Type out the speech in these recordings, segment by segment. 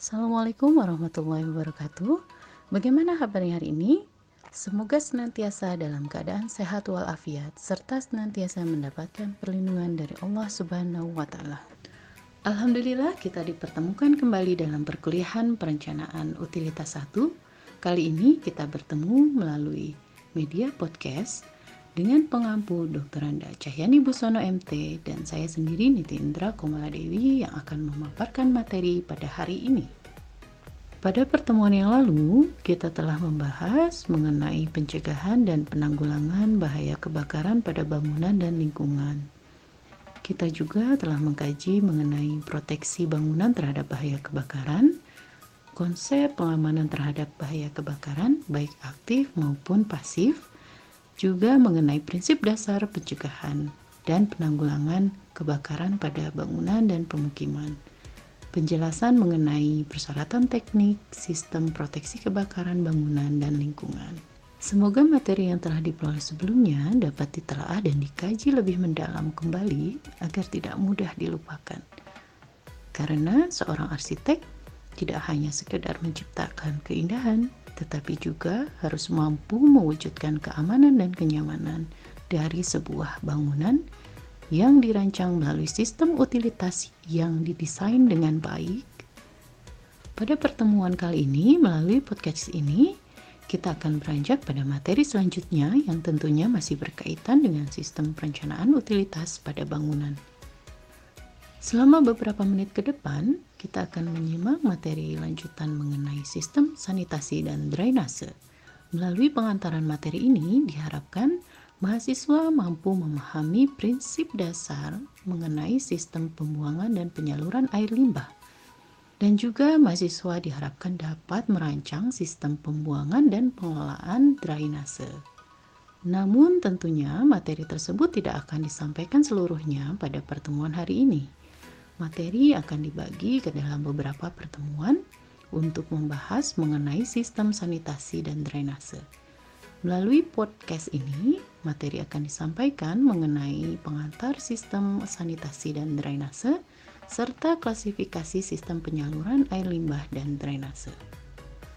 Assalamualaikum warahmatullahi wabarakatuh. Bagaimana kabarnya hari ini? Semoga senantiasa dalam keadaan sehat walafiat serta senantiasa mendapatkan perlindungan dari Allah Subhanahu wa taala. Alhamdulillah kita dipertemukan kembali dalam perkuliahan perencanaan utilitas 1. Kali ini kita bertemu melalui media podcast dengan pengampu Dr. Anda Cahyani Busono MT dan saya sendiri Niti Indra Komala Dewi yang akan memaparkan materi pada hari ini. Pada pertemuan yang lalu, kita telah membahas mengenai pencegahan dan penanggulangan bahaya kebakaran pada bangunan dan lingkungan. Kita juga telah mengkaji mengenai proteksi bangunan terhadap bahaya kebakaran, konsep pengamanan terhadap bahaya kebakaran, baik aktif maupun pasif, juga mengenai prinsip dasar pencegahan dan penanggulangan kebakaran pada bangunan dan pemukiman. Penjelasan mengenai persyaratan teknik, sistem proteksi kebakaran bangunan dan lingkungan. Semoga materi yang telah diperoleh sebelumnya dapat ditelaah dan dikaji lebih mendalam kembali agar tidak mudah dilupakan. Karena seorang arsitek tidak hanya sekedar menciptakan keindahan, tetapi juga harus mampu mewujudkan keamanan dan kenyamanan dari sebuah bangunan yang dirancang melalui sistem utilitas yang didesain dengan baik. Pada pertemuan kali ini, melalui podcast ini, kita akan beranjak pada materi selanjutnya yang tentunya masih berkaitan dengan sistem perencanaan utilitas pada bangunan. Selama beberapa menit ke depan, kita akan menyimak materi lanjutan mengenai sistem sanitasi dan drainase. Melalui pengantaran materi ini, diharapkan mahasiswa mampu memahami prinsip dasar mengenai sistem pembuangan dan penyaluran air limbah. Dan juga mahasiswa diharapkan dapat merancang sistem pembuangan dan pengelolaan drainase. Namun tentunya materi tersebut tidak akan disampaikan seluruhnya pada pertemuan hari ini Materi akan dibagi ke dalam beberapa pertemuan untuk membahas mengenai sistem sanitasi dan drainase. Melalui podcast ini, materi akan disampaikan mengenai pengantar sistem sanitasi dan drainase serta klasifikasi sistem penyaluran air limbah dan drainase.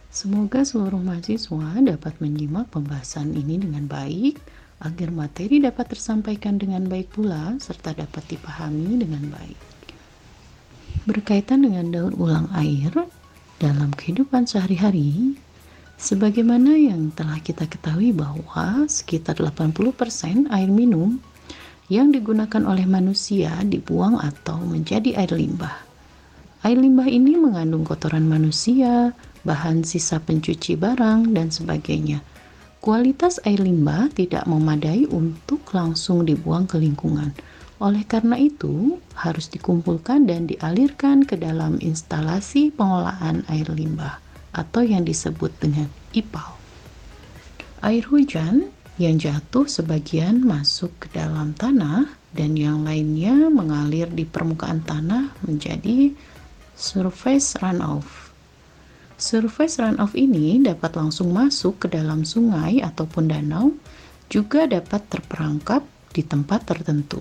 Semoga seluruh mahasiswa dapat menyimak pembahasan ini dengan baik agar materi dapat tersampaikan dengan baik pula serta dapat dipahami dengan baik berkaitan dengan daur ulang air dalam kehidupan sehari-hari, sebagaimana yang telah kita ketahui bahwa sekitar 80% air minum yang digunakan oleh manusia dibuang atau menjadi air limbah. Air limbah ini mengandung kotoran manusia, bahan sisa pencuci barang, dan sebagainya. Kualitas air limbah tidak memadai untuk langsung dibuang ke lingkungan oleh karena itu, harus dikumpulkan dan dialirkan ke dalam instalasi pengolahan air limbah atau yang disebut dengan IPAL. Air hujan yang jatuh sebagian masuk ke dalam tanah dan yang lainnya mengalir di permukaan tanah menjadi surface runoff. Surface runoff ini dapat langsung masuk ke dalam sungai ataupun danau, juga dapat terperangkap di tempat tertentu.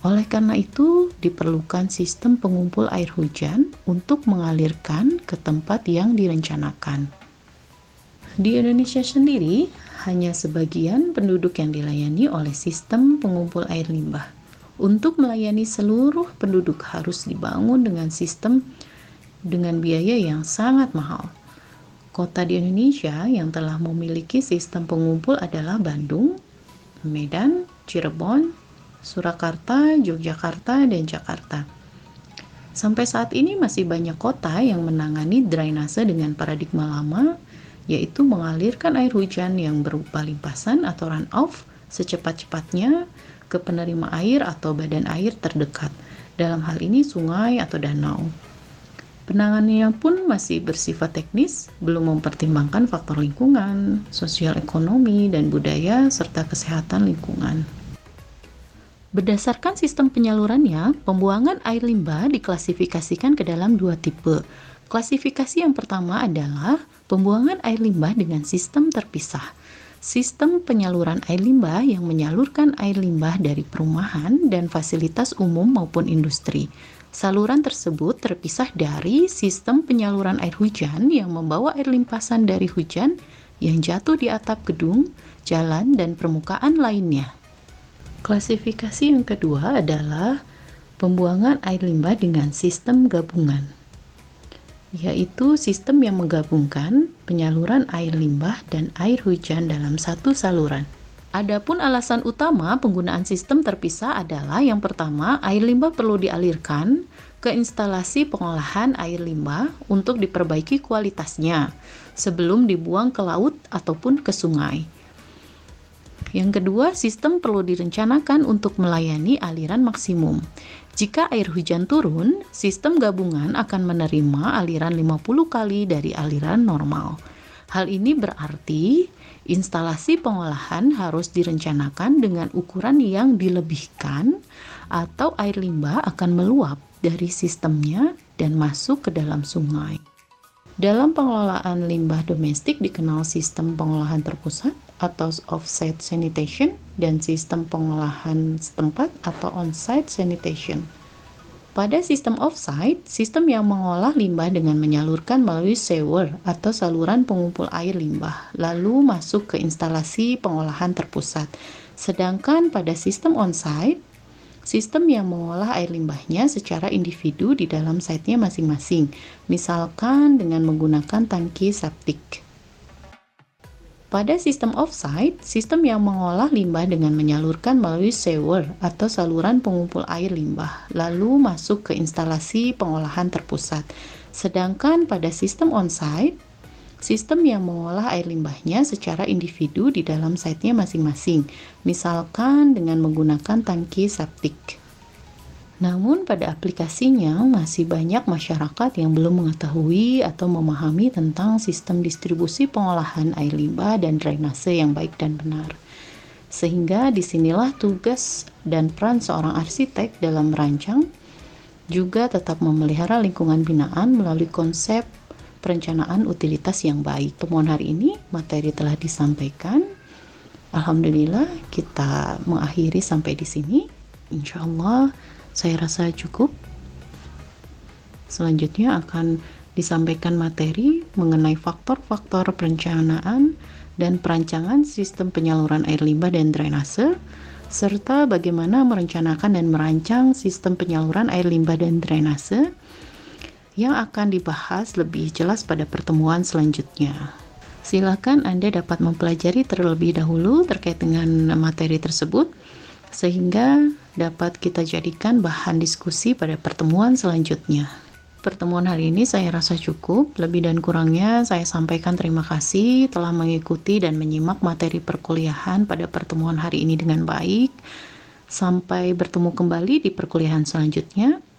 Oleh karena itu, diperlukan sistem pengumpul air hujan untuk mengalirkan ke tempat yang direncanakan. Di Indonesia sendiri, hanya sebagian penduduk yang dilayani oleh sistem pengumpul air limbah. Untuk melayani seluruh penduduk harus dibangun dengan sistem dengan biaya yang sangat mahal. Kota di Indonesia yang telah memiliki sistem pengumpul adalah Bandung, Medan, Cirebon, Surakarta, Yogyakarta, dan Jakarta. Sampai saat ini masih banyak kota yang menangani drainase dengan paradigma lama, yaitu mengalirkan air hujan yang berupa limpasan atau runoff secepat-cepatnya ke penerima air atau badan air terdekat, dalam hal ini sungai atau danau. Penanganannya pun masih bersifat teknis, belum mempertimbangkan faktor lingkungan, sosial ekonomi, dan budaya, serta kesehatan lingkungan. Berdasarkan sistem penyalurannya, pembuangan air limbah diklasifikasikan ke dalam dua tipe. Klasifikasi yang pertama adalah pembuangan air limbah dengan sistem terpisah. Sistem penyaluran air limbah yang menyalurkan air limbah dari perumahan dan fasilitas umum maupun industri. Saluran tersebut terpisah dari sistem penyaluran air hujan yang membawa air limpasan dari hujan yang jatuh di atap gedung, jalan, dan permukaan lainnya. Klasifikasi yang kedua adalah pembuangan air limbah dengan sistem gabungan, yaitu sistem yang menggabungkan penyaluran air limbah dan air hujan dalam satu saluran. Adapun alasan utama penggunaan sistem terpisah adalah yang pertama, air limbah perlu dialirkan ke instalasi pengolahan air limbah untuk diperbaiki kualitasnya sebelum dibuang ke laut ataupun ke sungai. Yang kedua, sistem perlu direncanakan untuk melayani aliran maksimum. Jika air hujan turun, sistem gabungan akan menerima aliran 50 kali dari aliran normal. Hal ini berarti instalasi pengolahan harus direncanakan dengan ukuran yang dilebihkan atau air limbah akan meluap dari sistemnya dan masuk ke dalam sungai. Dalam pengelolaan limbah domestik dikenal sistem pengolahan terpusat atau offsite sanitation dan sistem pengolahan setempat atau on-site sanitation. Pada sistem offsite, sistem yang mengolah limbah dengan menyalurkan melalui sewer atau saluran pengumpul air limbah, lalu masuk ke instalasi pengolahan terpusat. Sedangkan pada sistem onsite, sistem yang mengolah air limbahnya secara individu di dalam site-nya masing-masing, misalkan dengan menggunakan tangki septik. Pada sistem offsite, sistem yang mengolah limbah dengan menyalurkan melalui sewer atau saluran pengumpul air limbah, lalu masuk ke instalasi pengolahan terpusat. Sedangkan pada sistem onsite, sistem yang mengolah air limbahnya secara individu di dalam site-nya masing-masing, misalkan dengan menggunakan tangki septik. Namun pada aplikasinya masih banyak masyarakat yang belum mengetahui atau memahami tentang sistem distribusi pengolahan air limbah dan drainase yang baik dan benar. Sehingga di sinilah tugas dan peran seorang arsitek dalam merancang juga tetap memelihara lingkungan binaan melalui konsep perencanaan utilitas yang baik. Temuan hari ini materi telah disampaikan. Alhamdulillah kita mengakhiri sampai di sini. Insya Allah saya rasa cukup. Selanjutnya akan disampaikan materi mengenai faktor-faktor perencanaan dan perancangan sistem penyaluran air limbah dan drainase, serta bagaimana merencanakan dan merancang sistem penyaluran air limbah dan drainase yang akan dibahas lebih jelas pada pertemuan selanjutnya. Silakan Anda dapat mempelajari terlebih dahulu terkait dengan materi tersebut sehingga dapat kita jadikan bahan diskusi pada pertemuan selanjutnya. Pertemuan hari ini saya rasa cukup, lebih dan kurangnya saya sampaikan terima kasih telah mengikuti dan menyimak materi perkuliahan pada pertemuan hari ini dengan baik. Sampai bertemu kembali di perkuliahan selanjutnya.